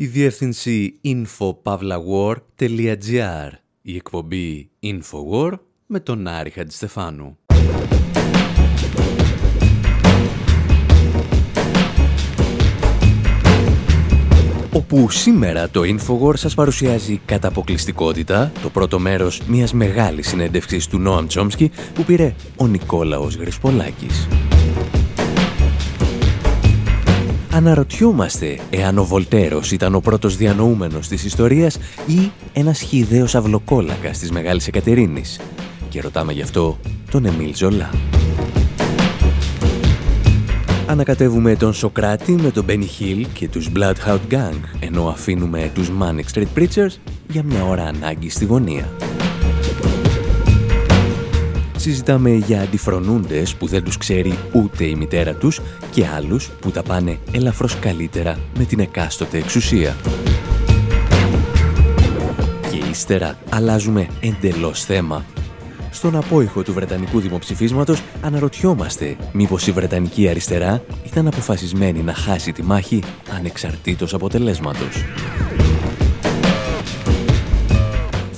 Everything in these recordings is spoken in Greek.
η διεύθυνση infopavlawar.gr, η εκπομπή Infowar με τον Άρη Χατζηστεφάνου. όπου σήμερα το Infowar σας παρουσιάζει κατά αποκλειστικότητα το πρώτο μέρος μιας μεγάλης συνέντευξης του Νόαμ Τσόμσκι που πήρε ο Νικόλαος Γρυσπολάκης. Αναρωτιόμαστε εάν ο Βολτέρος ήταν ο πρώτος διανοούμενος της ιστορίας ή ένας χιδαίος αυλοκόλακας της Μεγάλης Εκατερίνης. Και ρωτάμε γι' αυτό τον Εμίλ Ζολά. Ανακατεύουμε τον Σοκράτη με τον Benny Hill και τους Bloodhound Gang, ενώ αφήνουμε τους Manic Street Preachers για μια ώρα ανάγκη στη γωνία. Συζητάμε για αντιφρονούντες που δεν τους ξέρει ούτε η μητέρα τους και άλλους που τα πάνε ελαφρώς καλύτερα με την εκάστοτε εξουσία. Και ύστερα αλλάζουμε εντελώς θέμα στον απόϊχο του Βρετανικού δημοψηφίσματος αναρωτιόμαστε μήπως η Βρετανική αριστερά ήταν αποφασισμένη να χάσει τη μάχη ανεξαρτήτως αποτελέσματος.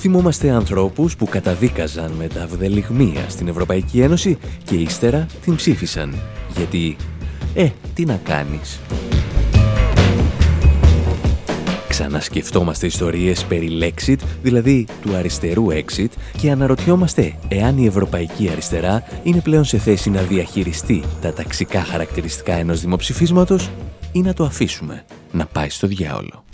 Θυμόμαστε ανθρώπους που καταδίκαζαν με τα βδελιγμία στην Ευρωπαϊκή Ένωση και ύστερα την ψήφισαν. Γιατί, ε, τι να κάνεις. Ξανασκεφτόμαστε ιστορίες περί Lexit, δηλαδή του αριστερού exit και αναρωτιόμαστε εάν η ευρωπαϊκή αριστερά είναι πλέον σε θέση να διαχειριστεί τα ταξικά χαρακτηριστικά ενός δημοψηφίσματος ή να το αφήσουμε να πάει στο διάολο.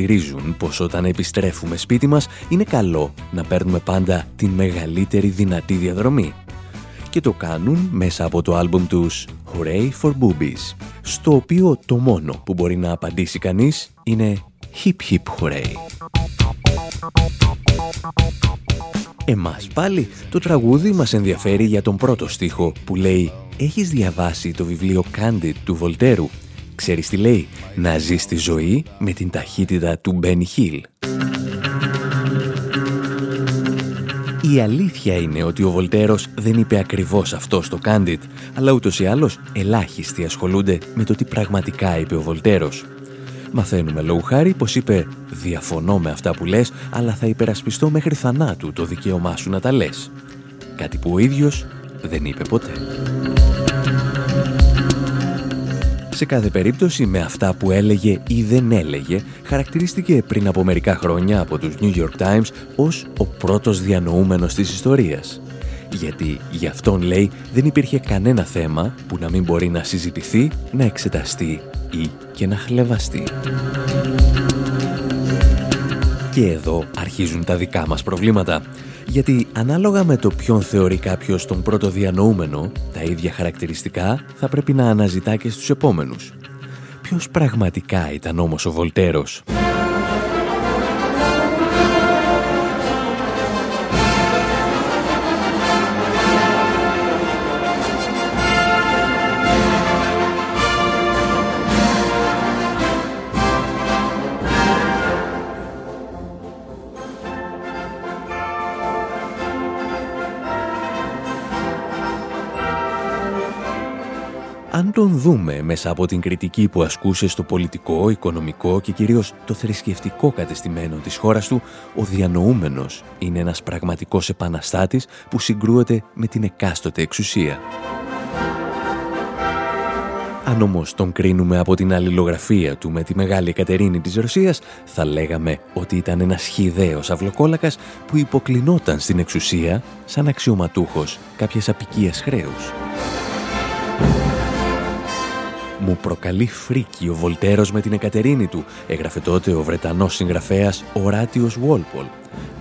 Υποστηρίζουν πως όταν επιστρέφουμε σπίτι μας είναι καλό να παίρνουμε πάντα την μεγαλύτερη δυνατή διαδρομή. Και το κάνουν μέσα από το άλμπουμ τους Hooray for Boobies, στο οποίο το μόνο που μπορεί να απαντήσει κανείς είναι Hip Hip Hooray. Εμάς πάλι το τραγούδι μας ενδιαφέρει για τον πρώτο στίχο που λέει «Έχεις διαβάσει το βιβλίο Candid του Βολτέρου» Ξέρεις τι λέει, να ζεις τη ζωή με την ταχύτητα του Μπένι Χιλ. Η αλήθεια είναι ότι ο Βολτέρος δεν είπε ακριβώς αυτό στο Κάντιτ, αλλά ούτως ή άλλως ελάχιστοι ασχολούνται με το τι πραγματικά είπε ο Βολτέρος. Μαθαίνουμε λόγου χάρη πως είπε «Διαφωνώ με αυτά που λες, αλλά θα υπερασπιστώ μέχρι θανάτου το δικαίωμά σου να τα λες». Κάτι που ο ίδιος δεν είπε ποτέ. Σε σε κάθε περίπτωση με αυτά που έλεγε ή δεν έλεγε, χαρακτηρίστηκε πριν από μερικά χρόνια από τους New York Times ως ο πρώτος διανοούμενος της ιστορίας. Γιατί γι' αυτόν λέει δεν υπήρχε κανένα θέμα που να μην μπορεί να συζητηθεί, να εξεταστεί ή και να χλεβαστεί. Και εδώ αρχίζουν τα δικά μας προβλήματα. Γιατί ανάλογα με το ποιον θεωρεί κάποιος τον πρώτο διανοούμενο, τα ίδια χαρακτηριστικά θα πρέπει να αναζητά και στους επόμενους. Ποιος πραγματικά ήταν όμως ο Βολτέρος; Τον δούμε μέσα από την κριτική που ασκούσε στο πολιτικό, οικονομικό και κυρίως το θρησκευτικό κατεστημένο της χώρας του, ο διανοούμενος είναι ένας πραγματικός επαναστάτης που συγκρούεται με την εκάστοτε εξουσία. Αν όμως τον κρίνουμε από την αλληλογραφία του με τη Μεγάλη Εκατερίνη της Ρωσίας, θα λέγαμε ότι ήταν ένας χιδαίος αυλοκόλακας που υποκλεινόταν στην εξουσία σαν αξιωματούχος κάποιες απικίες χρέους. «Μου προκαλεί φρίκι ο Βολτέρος με την Εκατερίνη του», έγραφε τότε ο Βρετανός συγγραφέας Οράτιος Βόλπολ,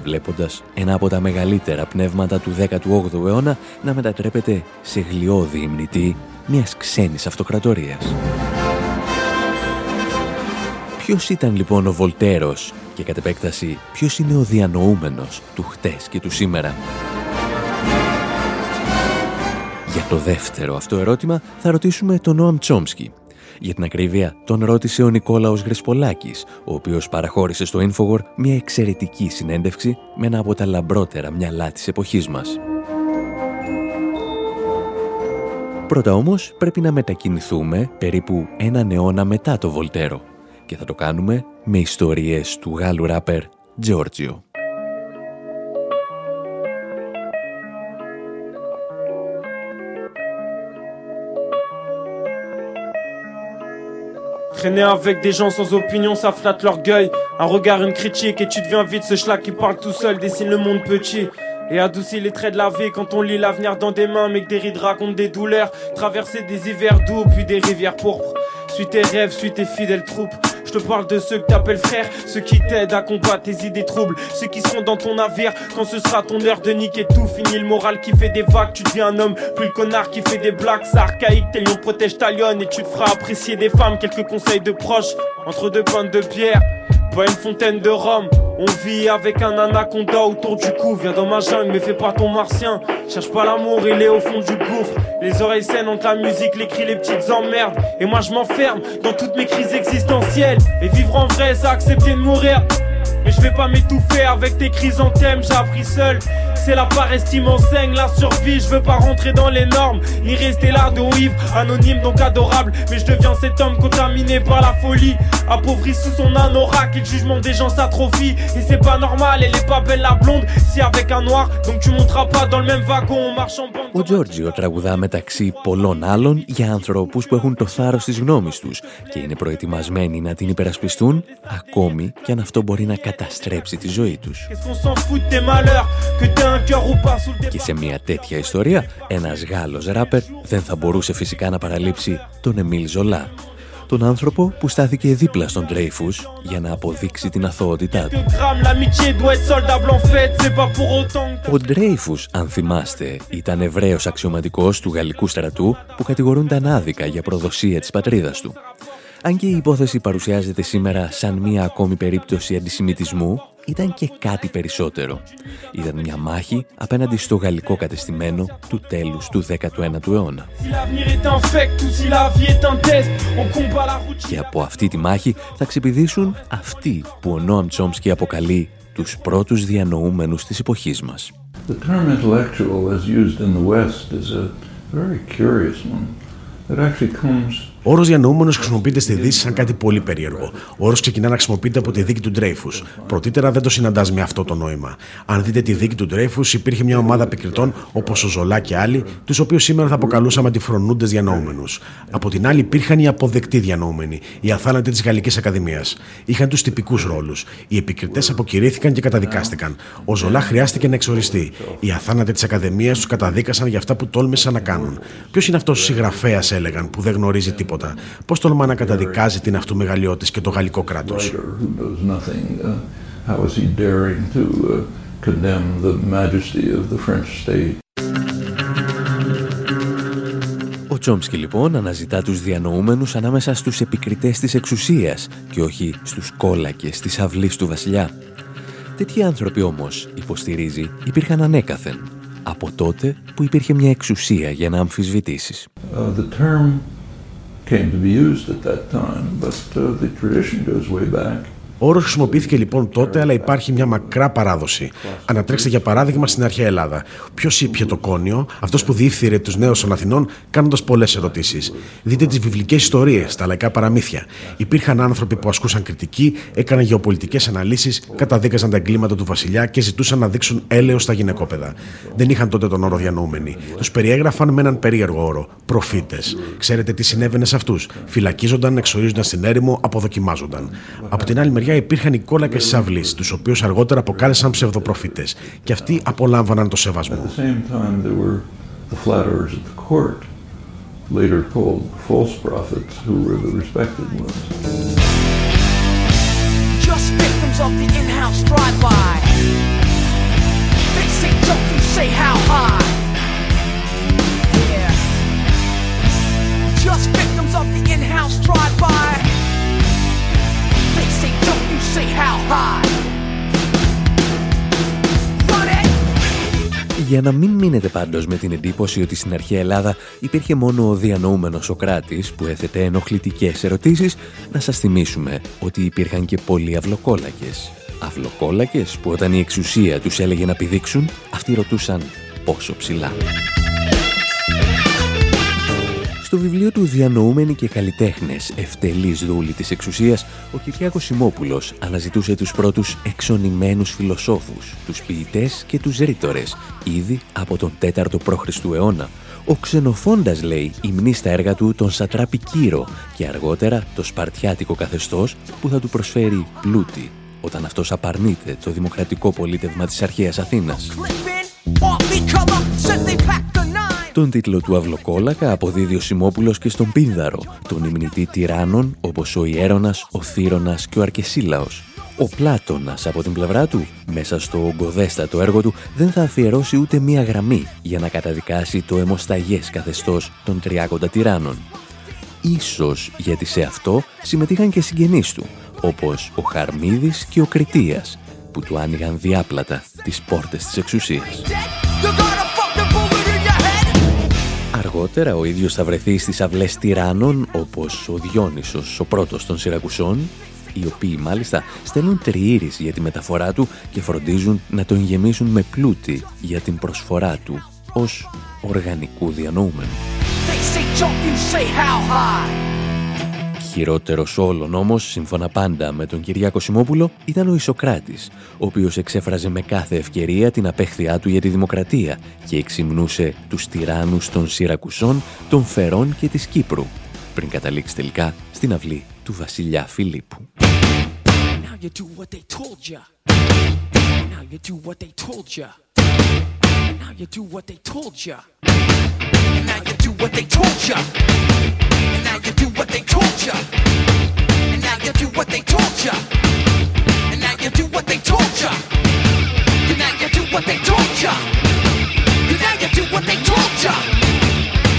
βλέποντας ένα από τα μεγαλύτερα πνεύματα του 18ου αιώνα να μετατρέπεται σε γλιώδη υμνητή μιας ξένης αυτοκρατορίας. Ποιος ήταν λοιπόν ο Βολτέρος και κατ' επέκταση ποιος είναι ο διανοούμενος του χτες και του σήμερα; Για το δεύτερο αυτό ερώτημα θα ρωτήσουμε τον Νόαμ Τσόμσκι. Για την ακρίβεια τον ρώτησε ο Νικόλαος Γρεσπολάκης, ο οποίος παραχώρησε στο Infowar μια εξαιρετική συνέντευξη με ένα από τα λαμπρότερα μυαλά της εποχής μας. Πρώτα όμως πρέπει να μετακινηθούμε περίπου έναν αιώνα μετά το Βολτέρο και θα το κάνουμε με ιστορίες του Γάλλου ράπερ Τζόρτζιο. Traîner avec des gens sans opinion, ça flatte l'orgueil. Un regard, une critique, et tu deviens vite ce schlag qui parle tout seul, dessine le monde petit. Et adoucit les traits de la vie quand on lit l'avenir dans des mains, mais que des rides racontent des douleurs. Traverser des hivers doux, puis des rivières pourpres. Suis tes rêves, suis tes fidèles troupes. Je te parle de ceux que t'appelles frères, ceux qui t'aident à combattre tes idées troubles, ceux qui seront dans ton navire quand ce sera ton heure de niquer tout. Fini le moral qui fait des vagues, tu deviens un homme, plus le connard qui fait des blagues. C'est archaïque, tes lions protègent ta lionne et tu te feras apprécier des femmes. Quelques conseils de proches, entre deux pintes de bière, pas une fontaine de rhum. On vit avec un anaconda autour du cou. Viens dans ma jungle, mais fais pas ton martien. Cherche pas l'amour, il est au fond du gouffre. Les oreilles saines entre la musique, les cris, les petites emmerdes. Et moi je m'enferme dans toutes mes crises existentielles. Et vivre en vrai, c'est accepter de mourir. Mais je vais pas m'étouffer avec tes chrysanthèmes, j'ai appris seul C'est la paresse qui m'enseigne la survie. Je veux pas rentrer dans les normes, ni rester là de ivre, anonyme donc adorable. Mais je deviens cet homme contaminé par la folie, appauvri sous son anorak. Et le jugement des gens s'atrophie. Et c'est pas normal, elle est pas belle la blonde. Si avec un noir, donc tu monteras pas dans le même wagon, on marche en bande. Ο Τζόρτζιο τραγουδά μεταξύ πολλών άλλων για ανθρώπους που έχουν το θάρρος της γνώμης τους και είναι προετοιμασμένοι να την υπερασπιστούν ακόμη και αν αυτό μπορεί να καταστρέψει τη ζωή τους. Και σε μια τέτοια ιστορία, ένας Γάλλος ράπερ δεν θα μπορούσε φυσικά να παραλείψει τον Εμίλ Ζολά, τον άνθρωπο που στάθηκε δίπλα στον Τρέιφους για να αποδείξει την αθωότητά του. Ο Ντρέιφους, αν θυμάστε, ήταν Εβραίος αξιωματικός του γαλλικού στρατού που κατηγορούνταν άδικα για προδοσία της πατρίδας του. Αν και η υπόθεση παρουσιάζεται σήμερα σαν μία ακόμη περίπτωση αντισημιτισμού, ήταν και κάτι περισσότερο. Ήταν μια μάχη απέναντι στο γαλλικό κατεστημένο του τέλους του 19ου αιώνα. Και από αυτή τη μάχη θα ξεπηδήσουν αυτοί που ο Νόαμ Τσόμσκι αποκαλεί τους πρώτους διανοούμενους της εποχής μας. The term intellectual as used in the West is a very curious one. It actually comes Ο όρος διανοούμενο χρησιμοποιείται στη Δύση σαν κάτι πολύ περίεργο. Ο όρος ξεκινά να χρησιμοποιείται από τη δίκη του Ντρέιφους. Πρωτήτερα δεν το συναντάς με αυτό το νόημα. Αν δείτε τη δίκη του Ντρέιφους, υπήρχε μια ομάδα επικριτών όπως ο Ζολά και άλλοι, τους οποίους σήμερα θα αποκαλούσαμε αντιφρονούντες διανοούμενου. Από την άλλη υπήρχαν οι αποδεκτοί διανοούμενοι, οι αθάνατοι της Γαλλικής Ακαδημίας. Είχαν τους τυπικούς ρόλους. Οι επικριτές αποκηρύθηκαν και καταδικάστηκαν. Ο Ζολά χρειάστηκε να εξοριστεί. Οι αθάνατοι της Ακαδημίας τους καταδίκασαν για αυτά που τόλμησαν να κάνουν. Ποιος είναι αυτός ο συγγραφέας, έλεγαν, που δεν γνωρίζει τίποτα; Πώς τολμά να καταδικάζει την αυτού μεγαλειώτης και το γαλλικό κράτος; Ο Τσόμσκι λοιπόν αναζητά τους διανοούμενους ανάμεσα στους επικριτές της εξουσίας και όχι στους κόλακες της αυλής του βασιλιά. Τέτοιοι άνθρωποι όμως, υποστηρίζει, υπήρχαν ανέκαθεν, από τότε που υπήρχε μια εξουσία για να αμφισβητήσεις. Uh, the term came to be used at that time, but uh, the tradition goes way back. Ο όρο χρησιμοποιήθηκε λοιπόν τότε, αλλά υπάρχει μια μακρά παράδοση. Ανατρέξτε για παράδειγμα στην αρχαία Ελλάδα. Ποιος ήπια το κόνιο, αυτός που διήφθηρε τους νέους των Αθηνών, κάνοντας πολλές ερωτήσεις. Δείτε τις βιβλικές ιστορίες, τα λαϊκά παραμύθια. Υπήρχαν άνθρωποι που ασκούσαν κριτική, έκαναν γεωπολιτικές αναλύσεις, καταδίκαζαν τα εγκλήματα του βασιλιά και ζητούσαν να δείξουν έλεος στα γυναικόπαιδα. Δεν είχαν τότε τον όρο διανοούμενοι. Τους περιέγραφαν με έναν περίεργο όρο. Προφήτες. Ξέρετε τι συνέβαινε σε αυτούς; Φυλακίζονταν, εξορίζονταν στην έρημο, αποδοκιμάζονταν. Από την άλλη μεριά υπήρχαν οι κόλακε τη αυλή, τους οποίους αργότερα αποκάλεσαν ψευδοπροφήτε. Και αυτοί απολάμβαναν το σεβασμό. later called false prophets, who were the respected ones. Just victims of the in-house drive-by. They say, don't you say how high; Yeah. Just victims of the in-house drive-by. They say, don't you say how high. Για να μην μείνετε πάντως με την εντύπωση ότι στην αρχαία Ελλάδα υπήρχε μόνο ο διανοούμενος Σοκράτης που έθετε ενοχλητικές ερωτήσεις, να σας θυμίσουμε ότι υπήρχαν και πολλοί αυλοκόλακες. Αυλοκόλακες που όταν η εξουσία τους έλεγε να πηδήξουν, αυτοί ρωτούσαν πόσο ψηλά. Στο βιβλίο του «Διανοούμενοι και καλλιτέχνες, ευτελής δούλη της εξουσίας», ο Κυριάκος Σιμόπουλος αναζητούσε τους πρώτους εξονημένους φιλοσόφους, τους ποιητές και τους ρήτορες, ήδη από τον 4ο π.Χ. αιώνα. Ο Ξενοφόντας, λέει, υμνεί στα έργα του τον Σατράπη Κύρο και αργότερα το Σπαρτιάτικο καθεστώς που θα του προσφέρει πλούτη όταν αυτός απαρνείται το δημοκρατικό πολίτευμα της αρχαίας Αθήνας. Τον τίτλο του Αυλοκόλακα αποδίδει ο Σιμόπουλος και στον Πίνδαρο, τον υμνητή τυράννων όπως ο Ιέρονας, ο Θύρονας και ο Αρκεσίλαος. Ο Πλάτωνας από την πλευρά του, μέσα στο ογκοδέστατο έργο του, δεν θα αφιερώσει ούτε μία γραμμή για να καταδικάσει το αιμοσταγές καθεστώς των τριάκοντα τυράννων. Ίσως γιατί σε αυτό συμμετείχαν και συγγενείς του, όπως ο Χαρμίδης και ο Κριτίας, που του άνοιγαν διάπλατα τις πόρτες της εξουσίας. Αργότερα ο ίδιος θα βρεθεί στις αυλές τυράννων όπως ο Διόνυσος, ο πρώτος των Σιρακουσών, οι οποίοι μάλιστα στέλνουν τριήρης για τη μεταφορά του και φροντίζουν να τον γεμίσουν με πλούτη για την προσφορά του ως οργανικού διανοούμενου. Χειρότερος όλων όμως, σύμφωνα πάντα με τον Κυριάκο Σιμόπουλο, ήταν ο Ισοκράτης, ο οποίος εξέφραζε με κάθε ευκαιρία την απέχθειά του για τη δημοκρατία και εξυμνούσε τους τυράννους των Σιρακουσών, των Φερών και της Κύπρου, πριν καταλήξει τελικά στην αυλή του βασιλιά Φιλίππου. now you do what they told ya. And now you do what they told ya. And now you do what they told ya. And now you do what they told ya. And now you do what they told ya.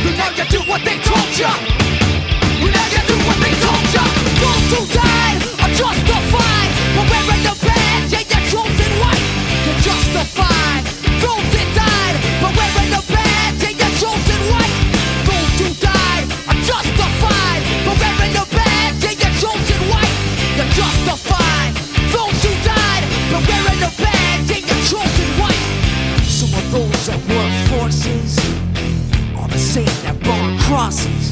And now you do what they told ya. And bosses.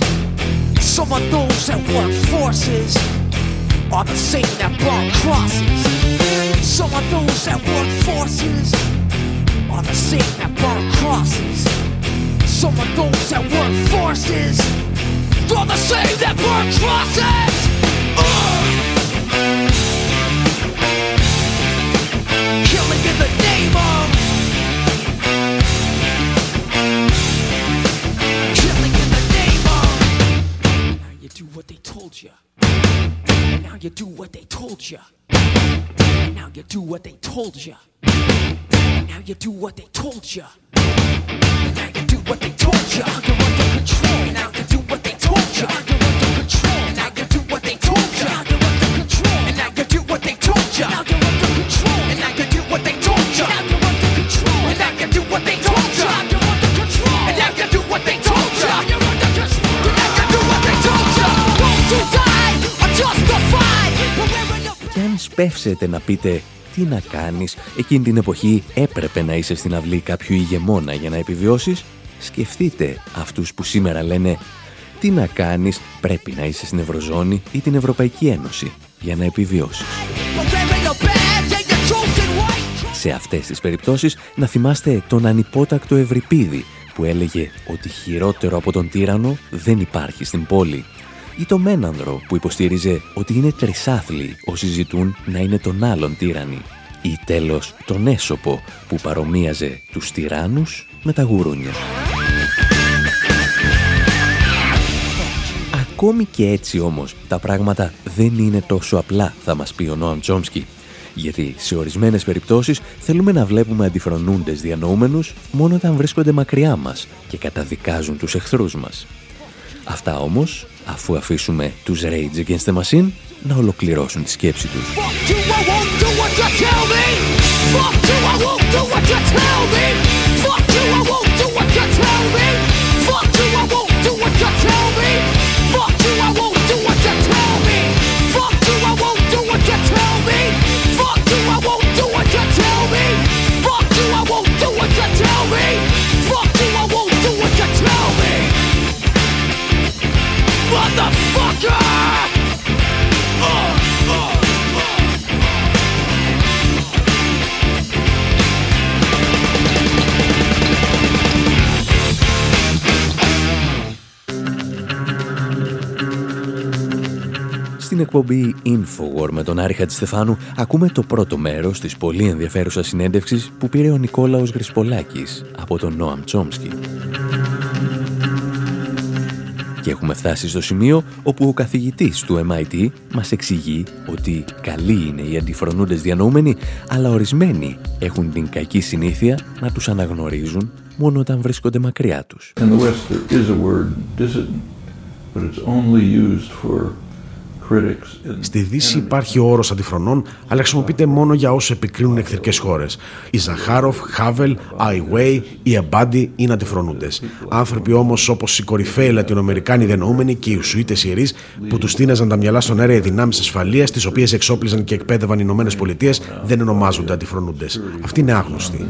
Some of those that work forces are the same that brought crosses. Some of those that work forces are the same that brought crosses. Some of those that work forces are the same that brought crosses. You do what they told you And now you do what they told you And now you do what they told you And now you do what they told you You're under control. And now you do what they told you You're under control. And now you do what they told you You're under control. And now you do what they told you the... Κι αν σπεύσετε να πείτε τι να κάνεις, εκείνη την εποχή έπρεπε να είσαι στην αυλή κάποιου ηγεμόνα για να επιβιώσεις, σκεφτείτε αυτούς που σήμερα λένε τι να κάνεις, πρέπει να είσαι στην Ευρωζώνη ή την Ευρωπαϊκή Ένωση για να επιβιώσεις. Σε αυτές τις περιπτώσεις να θυμάστε τον ανυπότακτο Ευρυπίδη που έλεγε ότι χειρότερο από τον τύρανο δεν υπάρχει στην πόλη ή το Μένανδρο που υποστήριζε ότι είναι τρισάθλοι όσοι ζητούν να είναι τον άλλον τύρανοι ή τέλος τον Έσωπο που παρομοίαζε τους τυράννους με τα γουρούνια. Ακόμη και έτσι όμως τα πράγματα δεν είναι τόσο απλά θα μας πει ο Νόαμ Τσόμσκι γιατί σε ορισμένες περιπτώσεις θέλουμε να βλέπουμε αντιφρονούντες διανοούμενους μόνο όταν βρίσκονται μακριά μας και καταδικάζουν τους εχθρούς μας. Αυτά όμως, αφού αφήσουμε τους Rage Against the Machine να ολοκληρώσουν τη σκέψη τους. Στην εκπομπή Infowar με τον Άρη Χατζηστεφάνου ακούμε το πρώτο μέρος της πολύ ενδιαφέρουσας συνέντευξης που πήρε ο Νικόλαος Γρυσπολάκης από τον Νόαμ Τσόμσκι. Και έχουμε φτάσει στο σημείο όπου ο καθηγητής του MIT μας εξηγεί ότι καλοί είναι οι αντιφρονούντες διανοούμενοι, αλλά ορισμένοι έχουν την κακή συνήθεια να τους αναγνωρίζουν μόνο όταν βρίσκονται μακριά τους. Στη Δύση υπάρχει ο όρος αντιφρονών, αλλά χρησιμοποιείται μόνο για όσους επικρίνουν εχθρικές χώρες. Οι Ζαχάροφ, Χάβελ, Άι Βέι, οι Αμπάντι είναι αντιφρονούντες. Άνθρωποι όμως όπως οι κορυφαίοι Λατινοαμερικάνοι διανοούμενοι και οι Ουσουίτες ιερείς που τους στείναζαν τα μυαλά στον αέρα οι δυνάμεις ασφαλείας, τις οποίες εξόπλιζαν και εκπαίδευαν οι Ηνωμένες Πολιτείες, δεν ονομάζονται αντιφρονούντες. Αυτοί είναι άγνωστοι.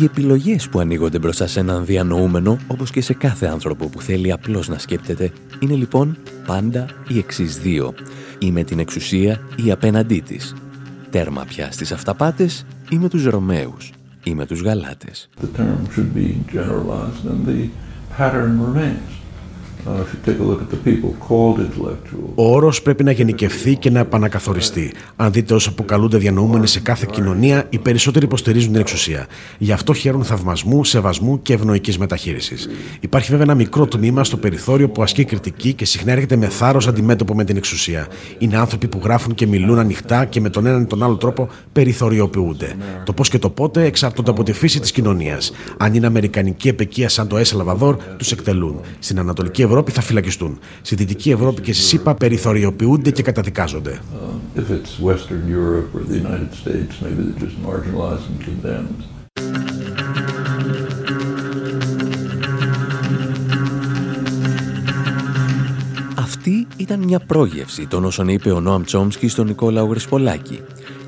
Οι επιλογές που ανοίγονται μπροστά σε έναν διανοούμενο, όπως και σε κάθε άνθρωπο που θέλει απλώς να σκέπτεται, είναι λοιπόν πάντα οι εξής δύο. Ή με την εξουσία ή απέναντί της. Τέρμα πια στις αυταπάτες ή με τους Ρωμαίους ή με τους Γαλάτες. Ο όρος πρέπει να γενικευθεί και να επανακαθοριστεί. Αν δείτε όσο αποκαλούνται διανοούμενοι σε κάθε κοινωνία, οι περισσότεροι υποστηρίζουν την εξουσία. Γι' αυτό χαίρουν θαυμασμού, σεβασμού και ευνοϊκής μεταχείρισης. Υπάρχει βέβαια ένα μικρό τμήμα στο περιθώριο που ασκεί κριτική και συχνά έρχεται με θάρρος αντιμέτωπο με την εξουσία. Είναι άνθρωποι που γράφουν και μιλούν ανοιχτά και με τον έναν ή τον άλλο τρόπο περιθωριοποιούνται. Το πώς και το πότε εξαρτώνται από τη φύση της κοινωνίας. Αν είναι Αμερικανική επαικία σαν το Εσαλβαδόρ, τους εκτελούν. Στην Ανατολική Ευρώπη Ευρώπη θα φυλακιστούν. Στη Δυτική Ευρώπη και στη ΣΥΠΑ περιθωριοποιούνται και καταδικάζονται. Αυτή ήταν μια πρόγευση των όσων είπε ο Νόαμ Τσόμσκι στον Νικόλαο Γρυσπολάκη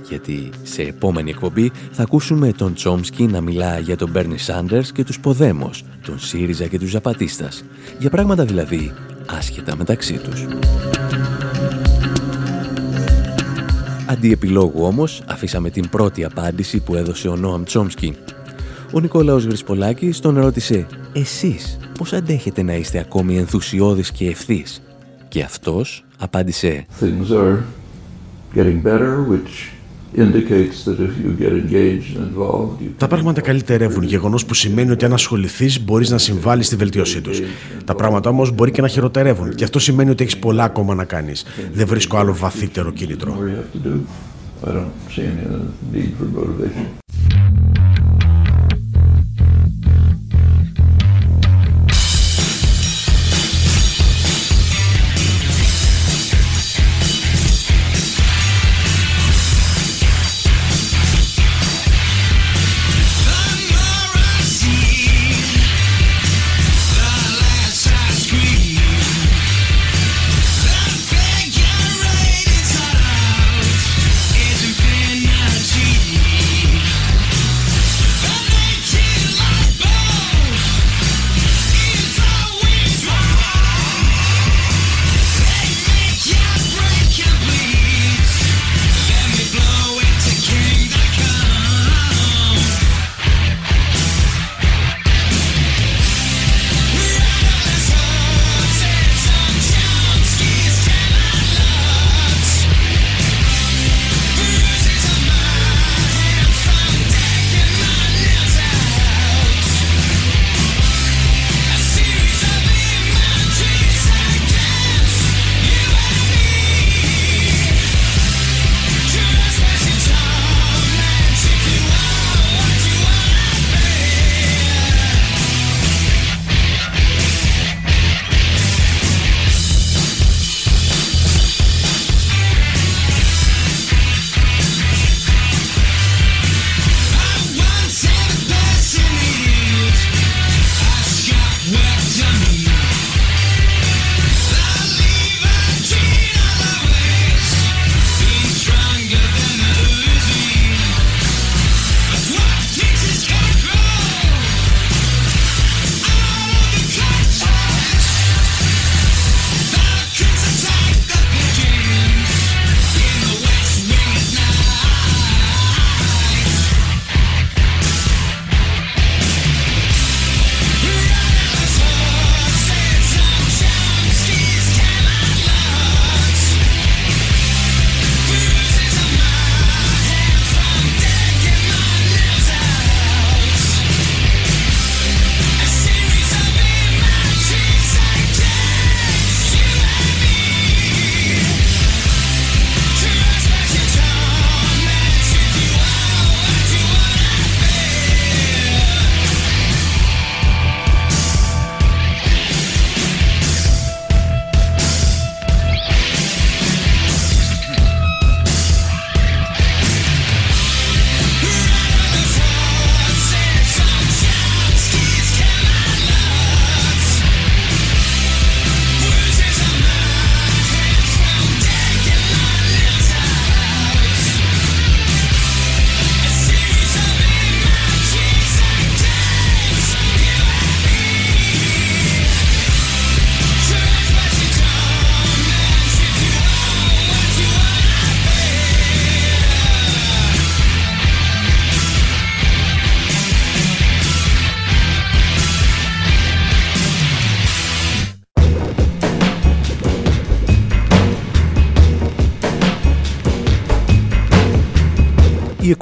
γιατί σε επόμενη εκπομπή θα ακούσουμε τον Τσόμσκι να μιλά για τον Μπέρνι Σάντερς και τους Ποδέμος, τον ΣΥΡΙΖΑ και τους Ζαπατίστας, για πράγματα δηλαδή άσχετα μεταξύ τους. Αντί επιλόγου όμως, αφήσαμε την πρώτη απάντηση που έδωσε ο Νόαμ Τσόμσκι. Ο Νικόλαος Γρυσπολάκης τον ρώτησε «Εσείς πώς αντέχετε να είστε ακόμη ενθουσιώδης και ευθύς» και αυτός απάντησε Things are getting better, which τα πράγματα καλυτερεύουν, γεγονός που σημαίνει ότι αν ασχοληθείς μπορείς να συμβάλλεις στη βελτίωσή τους. Τα πράγματα όμως μπορεί και να χειροτερεύουν, και αυτό σημαίνει ότι έχεις πολλά ακόμα να κάνεις. Δεν βρίσκω άλλο βαθύτερο κίνητρο.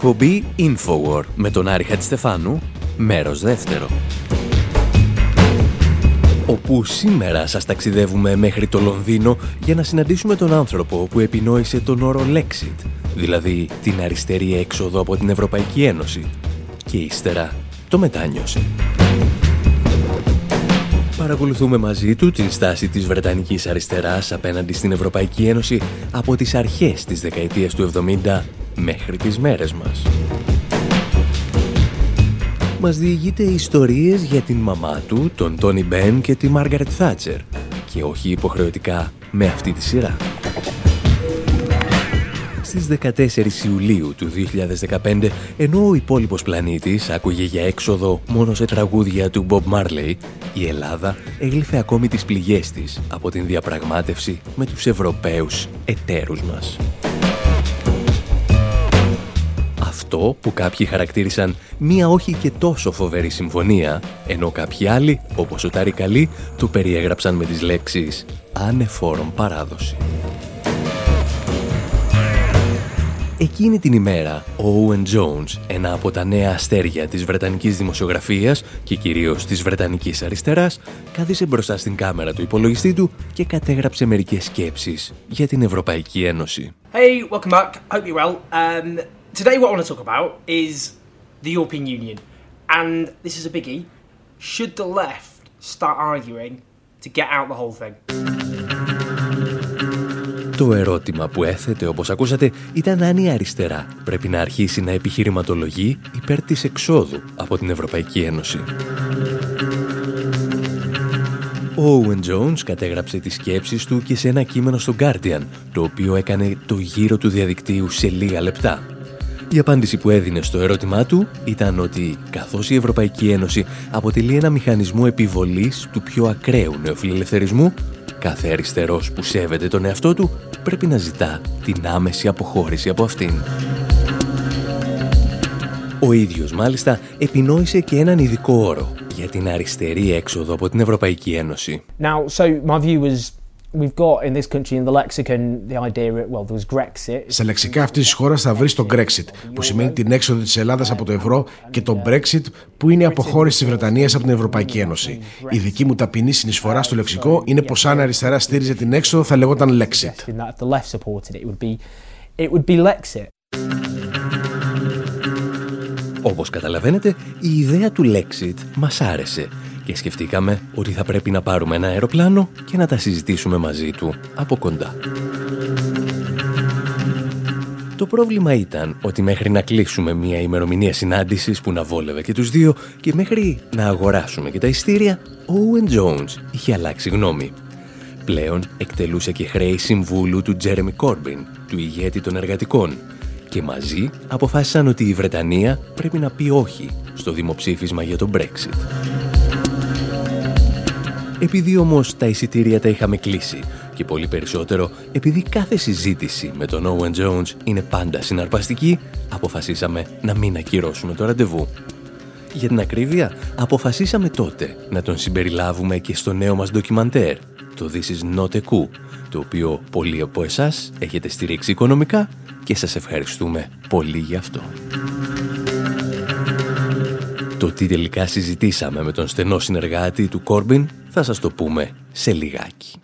Εκπομπή Infowar με τον Άρη Χατζηστεφάνου, μέρος δεύτερο. Όπου σήμερα σας ταξιδεύουμε μέχρι το Λονδίνο για να συναντήσουμε τον άνθρωπο που επινόησε τον όρο Lexit, δηλαδή την αριστερή έξοδο από την Ευρωπαϊκή Ένωση. Και ύστερα το μετάνιωσε. Παρακολουθούμε μαζί του την στάση της Βρετανικής αριστεράς απέναντι στην Ευρωπαϊκή Ένωση από τις αρχές της δεκαετίας του 70 μέχρι τις μέρες μας. Μας διηγείται ιστορίες για την μαμά του, τον Τόνι Μπεν και τη Μάργαρετ Θάτσερ και όχι υποχρεωτικά με αυτή τη σειρά. Στις 14 Ιουλίου του 2015, ενώ ο υπόλοιπος πλανήτης άκουγε για έξοδο μόνο σε τραγούδια του Bob Marley, η Ελλάδα έγλυφε ακόμη τις πληγές της από την διαπραγμάτευση με τους Ευρωπαίους εταίρους μας. Αυτό που κάποιοι χαρακτήρισαν μία όχι και τόσο φοβερή συμφωνία, ενώ κάποιοι άλλοι, όπως ο Τάρικαλή, το περιέγραψαν με τις λέξεις «ανεφόρον παράδοση». Εκείνη την ημέρα, ο Owen Jones, ένα από τα νέα αστέρια της Βρετανικής δημοσιογραφίας και κυρίως της Βρετανικής αριστεράς, κάθισε μπροστά στην κάμερα του υπολογιστή του και κατέγραψε μερικές σκέψεις για την Ευρωπαϊκή Ένωση. Hey, welcome back. Hope you're well. Um, today what I want to talk about is the European Union. And this is a biggie. Should the left start arguing to get out the whole thing? Το ερώτημα που έθετε, όπως ακούσατε, ήταν αν η αριστερά πρέπει να αρχίσει να επιχειρηματολογεί υπέρ της εξόδου από την Ευρωπαϊκή Ένωση. Ο Owen Jones κατέγραψε τις σκέψεις του και σε ένα κείμενο στο Guardian, το οποίο έκανε το γύρο του διαδικτύου σε λίγα λεπτά. Η απάντηση που έδινε στο ερώτημά του ήταν ότι καθώς η Ευρωπαϊκή Ένωση αποτελεί ένα μηχανισμό επιβολής του πιο ακραίου νεοφιλελευθερισμού, κάθε αριστερός που σέβεται τον εαυτό του πρέπει να ζητά την άμεση αποχώρηση από αυτήν. Ο ίδιος μάλιστα επινόησε και έναν ειδικό όρο για την αριστερή έξοδο από την Ευρωπαϊκή Ένωση. Now, so my view was we've got in this country in the lexicon the idea well there was Grexit. Σε λεξικά αυτής της χώρας θα βρεις το Grexit, που σημαίνει την έξοδο της Ελλάδας από το ευρώ, και το Brexit, που είναι η αποχώρηση της Βρετανίας από την Ευρωπαϊκή Ένωση. Η δική μου ταπεινή συνεισφορά στο λεξικό είναι πως αν αριστερά στήριζε την έξοδο θα λεγόταν Lexit. Όπως καταλαβαίνετε, η ιδέα του Lexit μας άρεσε και σκεφτήκαμε ότι θα πρέπει να πάρουμε ένα αεροπλάνο και να τα συζητήσουμε μαζί του από κοντά. Το πρόβλημα ήταν ότι μέχρι να κλείσουμε μια ημερομηνία συνάντησης που να βόλευε και τους δύο και μέχρι να αγοράσουμε και τα ειστήρια, ο Owen Jones είχε αλλάξει γνώμη. Πλέον εκτελούσε και χρέη συμβούλου του Τζέρεμι Κόρμπιν, του ηγέτη των εργατικών, και μαζί αποφάσισαν ότι η Βρετανία πρέπει να πει όχι στο δημοψήφισμα για το Brexit. Επειδή όμως τα εισιτήρια τα είχαμε κλείσει και πολύ περισσότερο επειδή κάθε συζήτηση με τον Owen Jones είναι πάντα συναρπαστική, αποφασίσαμε να μην ακυρώσουμε το ραντεβού. Για την ακρίβεια, αποφασίσαμε τότε να τον συμπεριλάβουμε και στο νέο μας ντοκιμαντέρ, το This is not a coup, το οποίο πολλοί από εσάς έχετε στηρίξει οικονομικά και σας ευχαριστούμε πολύ γι' αυτό. Το τι τελικά συζητήσαμε με τον στενό συνεργάτη του Κόρμπιν θα σας το πούμε σε λιγάκι.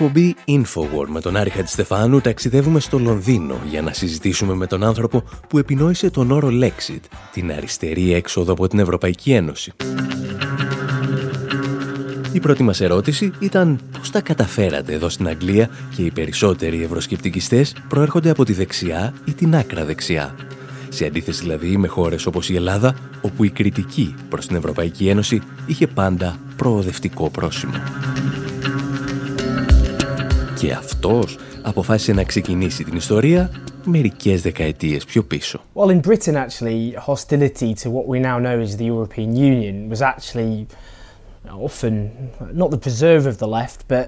Εκπομπή Infowar με τον Άρη Χατζηστεφάνου ταξιδεύουμε στο Λονδίνο για να συζητήσουμε με τον άνθρωπο που επινόησε τον όρο Lexit, την αριστερή έξοδο από την Ευρωπαϊκή Ένωση. Η πρώτη μας ερώτηση ήταν πώς τα καταφέρατε εδώ στην Αγγλία και οι περισσότεροι ευρωσκεπτικιστές προέρχονται από τη δεξιά ή την άκρα δεξιά. Σε αντίθεση δηλαδή με χώρες όπως η Ελλάδα, όπου η κριτική προς την Ευρωπαϊκή Ένωση είχε πάντα προοδευτικό πρόσημο. Και αυτός αποφάσισε να ξεκινήσει την ιστορία μερικές δεκαετίες πιο πίσω. Well, in Britain actually, hostility to what we now know as the European Union was actually often not the preserve of the left, but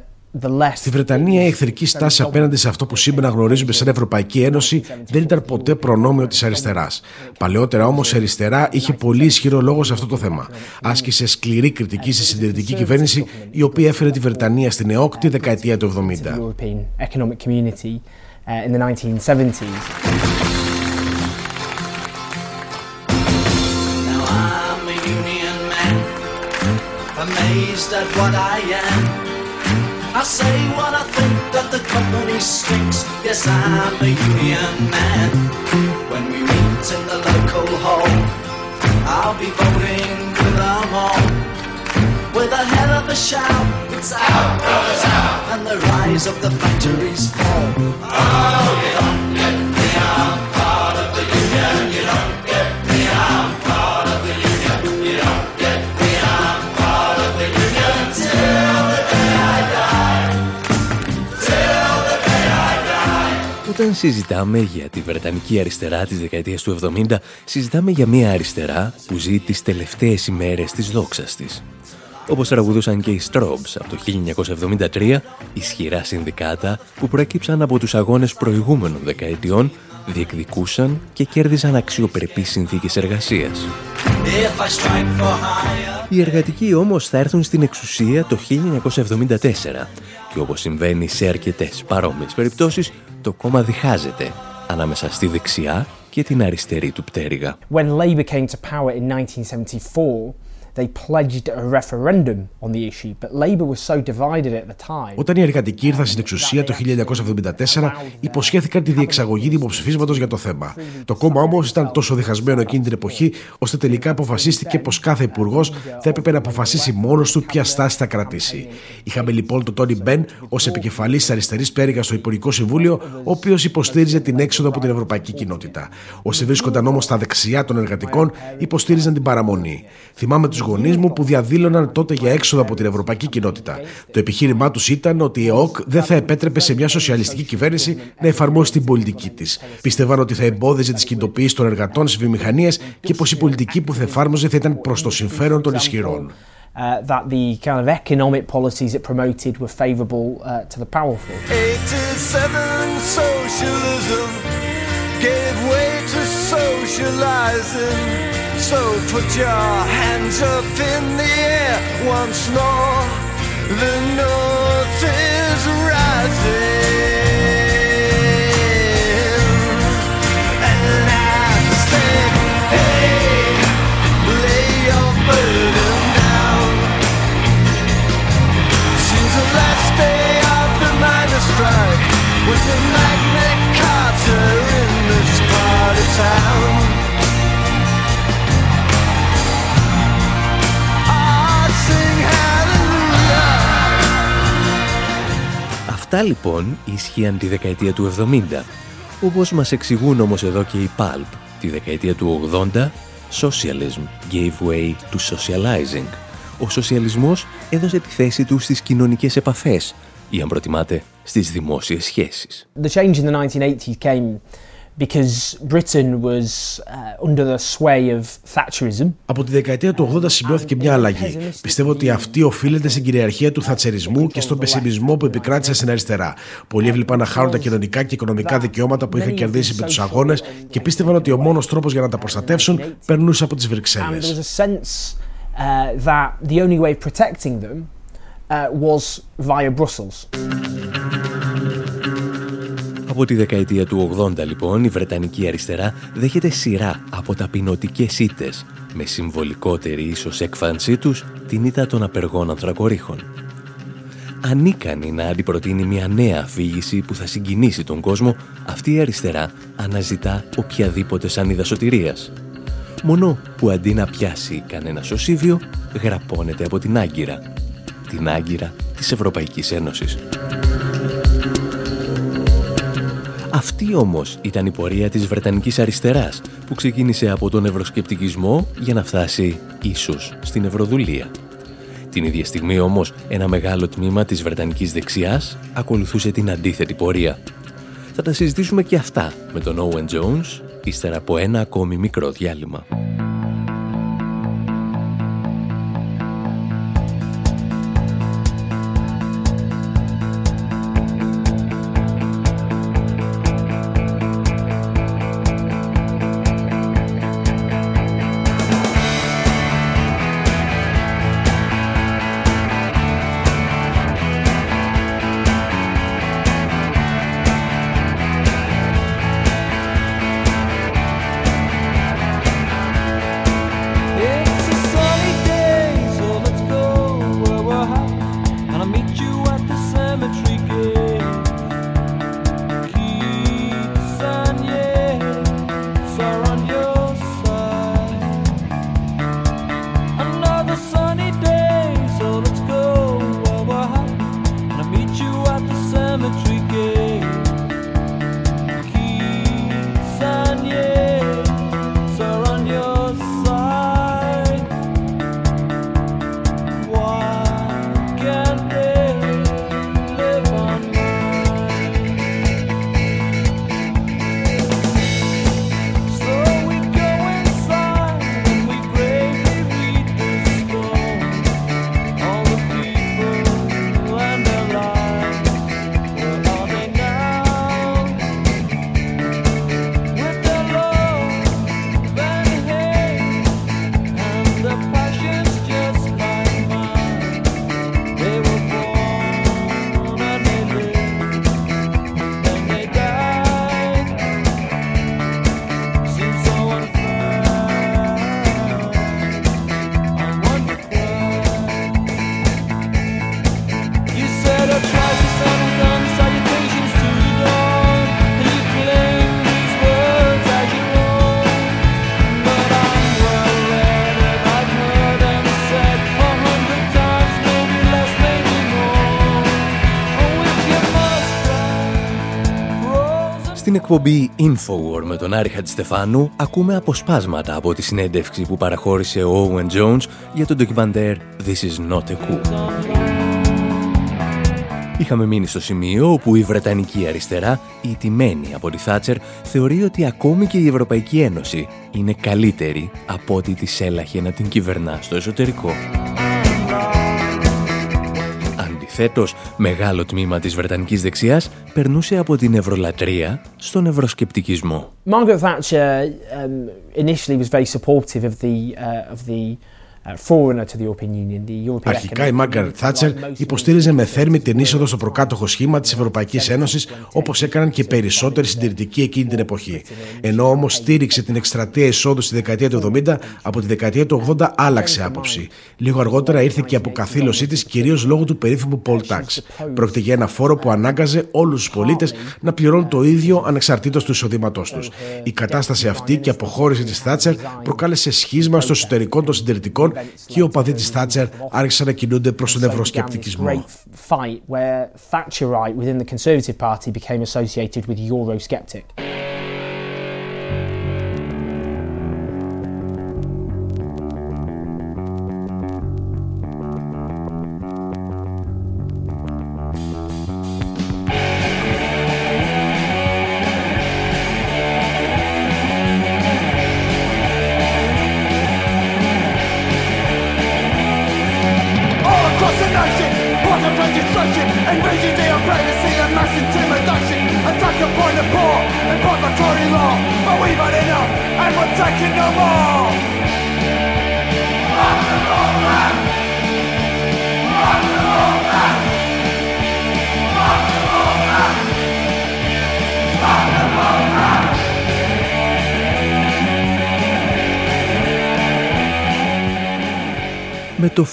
Στη Βρετανία η εχθρική στάση απέναντι σε αυτό που σήμερα γνωρίζουμε σαν Ευρωπαϊκή Ένωση δεν ήταν ποτέ προνόμιο της αριστεράς. Παλαιότερα όμως η αριστερά είχε πολύ ισχυρό λόγο σε αυτό το θέμα. Άσκησε σκληρή κριτική στη συντηρητική κυβέρνηση η οποία έφερε τη Βρετανία στην ΕΟΚ τη δεκαετία του 70. I say what I think that the company stinks. Yes, I'm a union man. When we meet in the local hall, I'll be voting with them all. With a hell of a shout, it's out, brothers, out, and the rise of the factories fall. Oh, you Όταν συζητάμε για τη Βρετανική αριστερά της δεκαετίας του 70, συζητάμε για μια αριστερά που ζει τις τελευταίες ημέρες της δόξας της. Όπως τραγουδούσαν και οι Strobes από το 1973, ισχυρά συνδικάτα που προέκυψαν από τους αγώνες προηγούμενων δεκαετιών, διεκδικούσαν και κέρδιζαν αξιοπρεπείς συνθήκες εργασίας. If I strike for higher. Οι εργατικοί όμως θα έρθουν στην εξουσία το 1974 και όπως συμβαίνει σε αρκετές παρόμοιες περιπτώσεις, το κόμμα διχάζεται ανάμεσα στη δεξιά και την αριστερή του πτέρυγα. When Labour came to power in 1974, they pledged a referendum on the issue, but Labour was so divided at the time. Όταν οι εργατικοί ήρθαν στην εξουσία το 1974, υποσχέθηκαν τη διεξαγωγή δημοψηφίσματος για το θέμα. Το κόμμα όμως ήταν τόσο διχασμένο εκείνη την εποχή, ώστε τελικά αποφασίστηκε πως κάθε υπουργός θα έπρεπε να αποφασίσει μόνος του ποια στάση θα κρατήσει. Είχαμε λοιπόν τον Τόνι Μπεν ως επικεφαλής της αριστερής πτέρυγα στο Υπουργικό Συμβούλιο, ο οποίος υποστήριζε την έξοδο από την ευρωπαϊκή κοινότητα. Όσοι βρίσκονταν όμως στα δεξιά των εργατικών, υποστήριζαν την παραμονή. Θυμάμαι τους γονείς μου που διαδήλωναν τότε για έξοδο από την ευρωπαϊκή κοινότητα. Το επιχείρημά τους ήταν ότι η ΕΟΚ δεν θα επέτρεπε σε μια σοσιαλιστική κυβέρνηση να εφαρμόσει την πολιτική της. Πίστευαν ότι θα εμπόδιζε τις κινητοποιήσεις των εργατών στις βιομηχανίες και πως η πολιτική που θα εφάρμοζε θα ήταν προς το συμφέρον των ισχυρών. Uh, that the kind of economic policies it promoted were favourable uh, to the powerful. 87 socialism gave way to socializing. So put your hands up in the air once more. The North Αυτά λοιπόν ίσχυαν τη δεκαετία του 70. Όπως μας εξηγούν όμως εδώ και οι Pulp, τη δεκαετία του 80, socialism gave way to socializing. Ο σοσιαλισμός έδωσε τη θέση του στις κοινωνικές επαφές ή αν προτιμάτε στις δημόσιες σχέσεις. The change in the 1980s came because Britain was uh, under the sway of Thatcherism. Από τη δεκαετία του 80 σημειώθηκε μια αλλαγή. Πιστεύω ότι αυτή οφείλεται στην κυριαρχία του θατσερισμού και στον πεσημισμό που επικράτησε στην αριστερά. Πολλοί έβλεπαν να χάνουν τα κοινωνικά και οικονομικά δικαιώματα που είχαν κερδίσει με τους αγώνες και πίστευαν ότι ο μόνος τρόπος για να τα προστατεύσουν περνούσε από τις And there Βρυξέλλε. was a sense Από τη δεκαετία του 80 λοιπόν η Βρετανική αριστερά δέχεται σειρά από ταπεινωτικές ήττες με συμβολικότερη ίσως έκφανσή τους την ήττα των απεργών ανθρακορίχων. ανίκανη να αντιπροτείνει μια νέα αφήγηση που θα συγκινήσει τον κόσμο, αυτή η αριστερά αναζητά οποιαδήποτε σανίδα σωτηρίας. Μόνο που αντί να πιάσει κανένα σωσίβιο, γραπώνεται από την Άγκυρα. Την Άγκυρα της Ευρωπαϊκής Ένωσης. Αυτή όμως ήταν η πορεία της Βρετανικής αριστεράς που ξεκίνησε από τον ευρωσκεπτικισμό για να φτάσει ίσως στην Ευρωδουλία. Την ίδια στιγμή όμως ένα μεγάλο τμήμα της Βρετανικής δεξιάς ακολουθούσε την αντίθετη πορεία. Θα τα συζητήσουμε και αυτά με τον Owen Jones ύστερα από ένα ακόμη μικρό διάλειμμα. Εκπομπή Infowar με τον Άρη Χατζηστεφάνου ακούμε αποσπάσματα από τη συνέντευξη που παραχώρησε ο Owen Jones για το ντοκιμαντέρ This is not a coup. Είχαμε μείνει στο σημείο όπου η Βρετανική αριστερά, η τιμένη από τη Θάτσερ, θεωρεί ότι ακόμη και η Ευρωπαϊκή Ένωση είναι καλύτερη από ό,τι της έλαχε να την κυβερνά στο εσωτερικό. Αντιθέτως, μεγάλο τμήμα της Βρετανικής δεξιάς περνούσε από την ευρωλατρεία στον ευρωσκεπτικισμό. Margaret Thatcher um, initially was very supportive of the uh, of the uh, forerunner to the European Union, the European Αρχικά η Economic Μάγκαρετ Union, Θάτσερ while most υποστήριζε με θέρμη την είσοδο στο προκάτοχο σχήμα της Ευρωπαϊκής Ένωσης, όπως έκαναν και οι περισσότεροι συντηρητικοί εκείνη την εποχή. Ενώ όμως στήριξε την εκστρατεία εισόδου στη δεκαετία του 70, από τη δεκαετία του 80 άλλαξε άποψη. Λίγο αργότερα ήρθε και η αποκαθήλωσή της κυρίως λόγω του περίφημου Poll Tax. Πρόκειται για ένα φόρο που ανάγκαζε όλους τους πολίτες να πληρώνουν το ίδιο ανεξαρτήτως του εισοδήματός τους. Η κατάσταση αυτή και η αποχώρηση της Θάτσερ προκάλεσε σχίσμα στο εσωτερικό των συντηρητικών Λοιπόν, και οι οπαδοί της Θάτσερ άρχισαν να κινούνται προς τον ευρωσκεπτικισμό.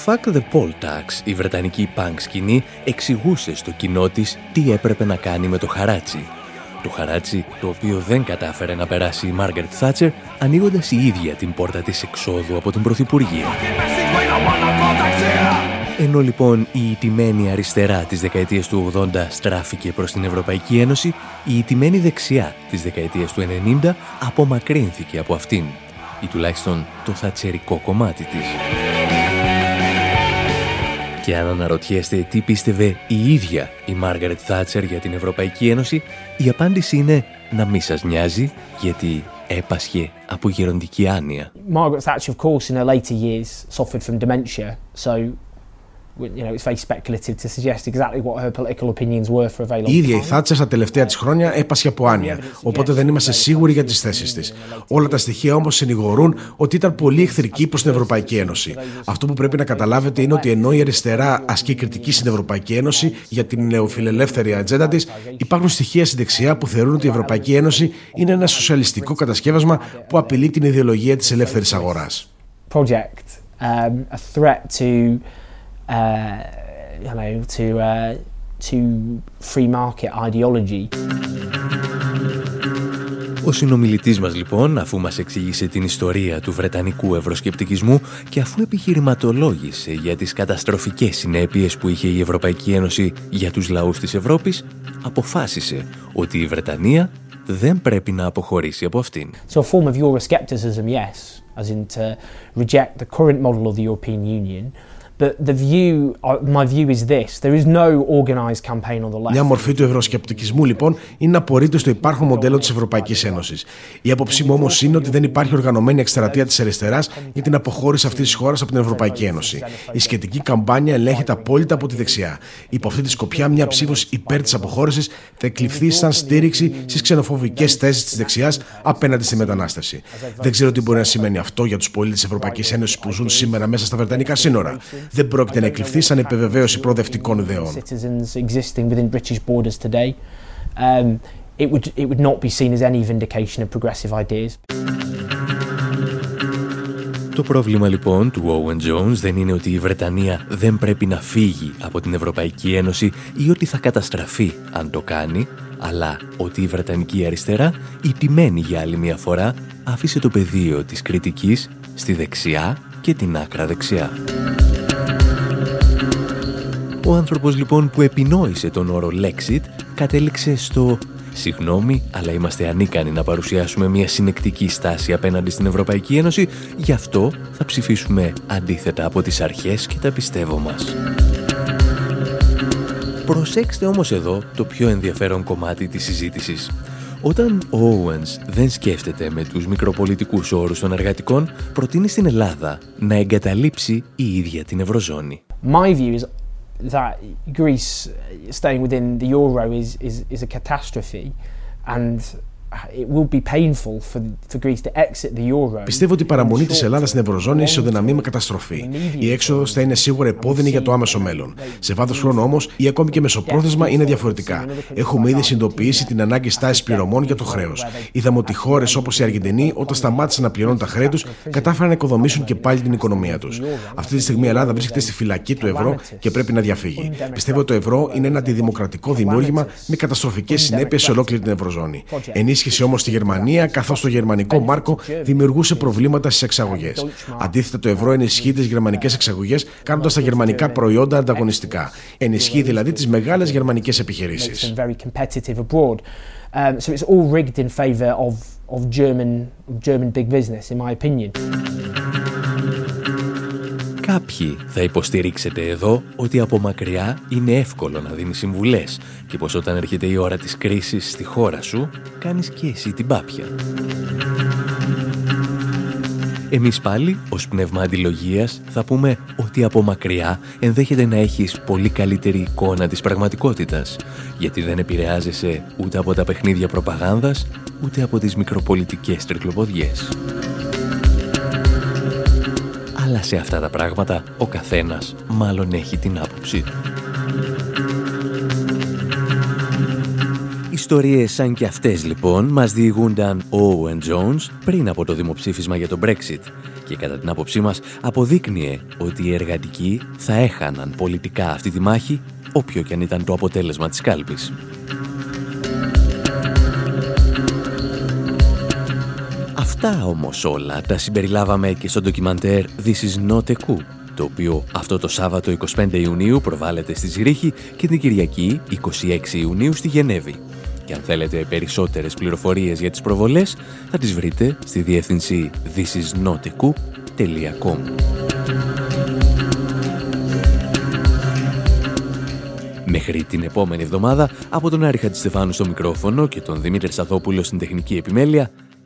Fuck the Poll Tax, η βρετανική punk σκηνή εξηγούσε στο κοινό της τι έπρεπε να κάνει με το χαράτσι. Το χαράτσι το οποίο δεν κατάφερε να περάσει η Μάργαρετ Θάτσερ ανοίγοντας η ίδια την πόρτα της εξόδου από την Πρωθυπουργία. Ενώ λοιπόν η ιτημένη αριστερά της δεκαετίας του 80 στράφηκε προς την Ευρωπαϊκή Ένωση, η ιτημένη δεξιά της δεκαετίας του 90 απομακρύνθηκε από αυτήν, ή τουλάχιστον το θατσερικό κομμάτι της. Και αν αναρωτιέστε τι πίστευε η ίδια η Μάργαρετ Θάτσερ για την Ευρωπαϊκή Ένωση, η απάντηση είναι να μην σας νοιάζει, γιατί έπασχε από γεροντική άνοια. Margaret Thatcher, of course, in her later years suffered from dementia, so you know it's very speculative to suggest exactly what her political opinions were for a very long Η ίδια η time. Θάτσα στα τελευταία της χρόνια έπασχε από άνοια, οπότε δεν είμαστε σίγουροι για τις θέσεις της. Όλα τα στοιχεία όμως συνηγορούν ότι ήταν πολύ εχθρική προς την Ευρωπαϊκή Ένωση. Αυτό που πρέπει να καταλάβετε είναι ότι ενώ η αριστερά ασκεί κριτική στην Ευρωπαϊκή Ένωση για την νεοφιλελεύθερη ατζέντα της, υπάρχουν στοιχεία στη δεξιά που θεωρούν ότι η Ευρωπαϊκή Ένωση είναι ένα σοσιαλιστικό κατασκεύασμα που απειλεί την ιδεολογία της ελεύθερης αγοράς. project, um, a threat to, uh, you know, to uh, to free market ideology. Ο συνομιλητής μας λοιπόν, αφού μας εξήγησε την ιστορία του βρετανικού ευρωσκεπτικισμού και αφού επιχειρηματολόγησε για τις καταστροφικές συνέπειες που είχε η Ευρωπαϊκή Ένωση για τους λαούς της Ευρώπης, αποφάσισε ότι η Βρετανία δεν πρέπει να αποχωρήσει από αυτήν. So a form of Euroscepticism, yes, as in to reject the current model of the European Union. But the view, uh, my view is this: there is no organised campaign on the left. Μια μορφή του ευρωσκεπτικισμού, λοιπόν, είναι να απορρίπτει το υπάρχον μοντέλο της Ευρωπαϊκής Ένωσης. Η άποψή μου όμως είναι ότι δεν υπάρχει οργανωμένη εκστρατεία της αριστεράς για την αποχώρηση αυτής της χώρας από την Ευρωπαϊκή Ένωση. Η σχετική καμπάνια ελέγχεται απόλυτα από τη δεξιά. Υπό αυτή τη σκοπιά, μια ψήφος υπέρ της αποχώρησης θα εκλειφθεί σαν στήριξη στις ξενοφοβικές θέσεις της δεξιάς απέναντι στη μετανάστευση. Δεν ξέρω τι μπορεί να σημαίνει αυτό για τους πολίτες της Ευρωπαϊκής Ένωσης που ζουν σήμερα μέσα στα Βρετανικά σύνορα. Δεν πρόκειται να εκλειφθεί σαν επιβεβαίωση προοδευτικών ιδεών. citizens existing within British borders today. Um, it would it would not be seen as any vindication of progressive ideas. Το πρόβλημα λοιπόν του Owen Jones δεν είναι ότι η Βρετανία δεν πρέπει να φύγει από την Ευρωπαϊκή Ένωση ή ότι θα καταστραφεί αν το κάνει, αλλά ότι η Βρετανική αριστερά, ιτημένη για άλλη μια φορά, άφησε το πεδίο της κριτικής στη δεξιά και την άκρα δεξιά. Ο άνθρωπος λοιπόν που επινόησε τον όρο Lexit κατέληξε στο «Συγγνώμη, αλλά είμαστε ανίκανοι να παρουσιάσουμε μια συνεκτική στάση απέναντι στην Ευρωπαϊκή Ένωση, γι' αυτό θα ψηφίσουμε αντίθετα από τις αρχές και τα πιστεύω μας». Προσέξτε όμως εδώ το πιο ενδιαφέρον κομμάτι της συζήτησης. Όταν ο Owens δεν σκέφτεται με τους μικροπολιτικούς όρους των εργατικών, προτείνει στην Ελλάδα να εγκαταλείψει η ίδια την Ευρωζώνη. My view is that Greece staying within the euro is is, is a catastrophe, and it will be painful for for Greece to exit the euro. Πιστεύω ότι η παραμονή της Ελλάδας στην Ευρωζώνη ισοδυναμεί με καταστροφή. Η έξοδος θα είναι σίγουρα επώδυνη για το άμεσο μέλλον. Σε βάθος χρόνου όμως, ή ακόμη και μεσοπρόθεσμα είναι διαφορετικά. Έχουμε ήδη συνειδητοποιήσει την ανάγκη στάσης πληρωμών για το χρέος. Είδαμε ότι χώρες όπως η Αργεντινή, όταν σταμάτησαν να πληρώνουν τα χρέη τους, κατάφεραν να οικοδομήσουν και πάλι την οικονομία τους. Αυτή τη στιγμή η Ελλάδα βρίσκεται στη φυλακή του ευρώ και πρέπει να διαφύγει. Πιστεύω ότι το ευρώ είναι ένα αντιδημοκρατικό δημιούργημα με καταστροφικές συνέπειες σε ολόκληρη την Ευρωζώνη. Ενίσχυσε όμως τη Γερμανία, καθώς το γερμανικό μάρκο δημιουργούσε προβλήματα στις εξαγωγές. Αντίθετα, το ευρώ ενισχύει τις γερμανικές εξαγωγές, κάνοντας τα γερμανικά προϊόντα ανταγωνιστικά. Ενισχύει δηλαδή τις μεγάλες γερμανικές makes επιχειρήσει. them very competitive abroad. Um, so it's all rigged in favour of of German German big business, in my opinion. Κάποιοι θα υποστηρίξετε εδώ ότι από μακριά είναι εύκολο να δίνεις συμβουλές και πως όταν έρχεται η ώρα της κρίσης στη χώρα σου, κάνεις και εσύ την πάπια. Εμείς πάλι, ως πνεύμα αντιλογίας, θα πούμε ότι από μακριά ενδέχεται να έχεις πολύ καλύτερη εικόνα της πραγματικότητας, γιατί δεν επηρεάζεσαι ούτε από τα παιχνίδια προπαγάνδας, ούτε από τις μικροπολιτικές τρικλοποδιές. Αλλά σε αυτά τα πράγματα ο καθένας μάλλον έχει την άποψή του. Ιστορίες σαν και αυτές λοιπόν μας διηγούνταν ο Owen Jones πριν από το δημοψήφισμα για το Brexit και κατά την άποψή μας αποδείκνυε ότι οι εργατικοί θα έχαναν πολιτικά αυτή τη μάχη όποιο και αν ήταν το αποτέλεσμα της κάλπης. Αυτά όμως όλα τα συμπεριλάβαμε και στο ντοκιμαντέρ This is not a coup, το οποίο αυτό το Σάββατο 25 Ιουνίου προβάλλεται στη Ζηρίχη και την Κυριακή 26 Ιουνίου στη Γενέβη. Και αν θέλετε περισσότερες πληροφορίες για τις προβολές, θα τις βρείτε στη διεύθυνση thisisnotacoup.com Μέχρι την επόμενη εβδομάδα, από τον Άρη Χατζηστεφάνου στο μικρόφωνο και τον Δημήτρη Σαθόπουλο στην τεχνική επιμέλεια,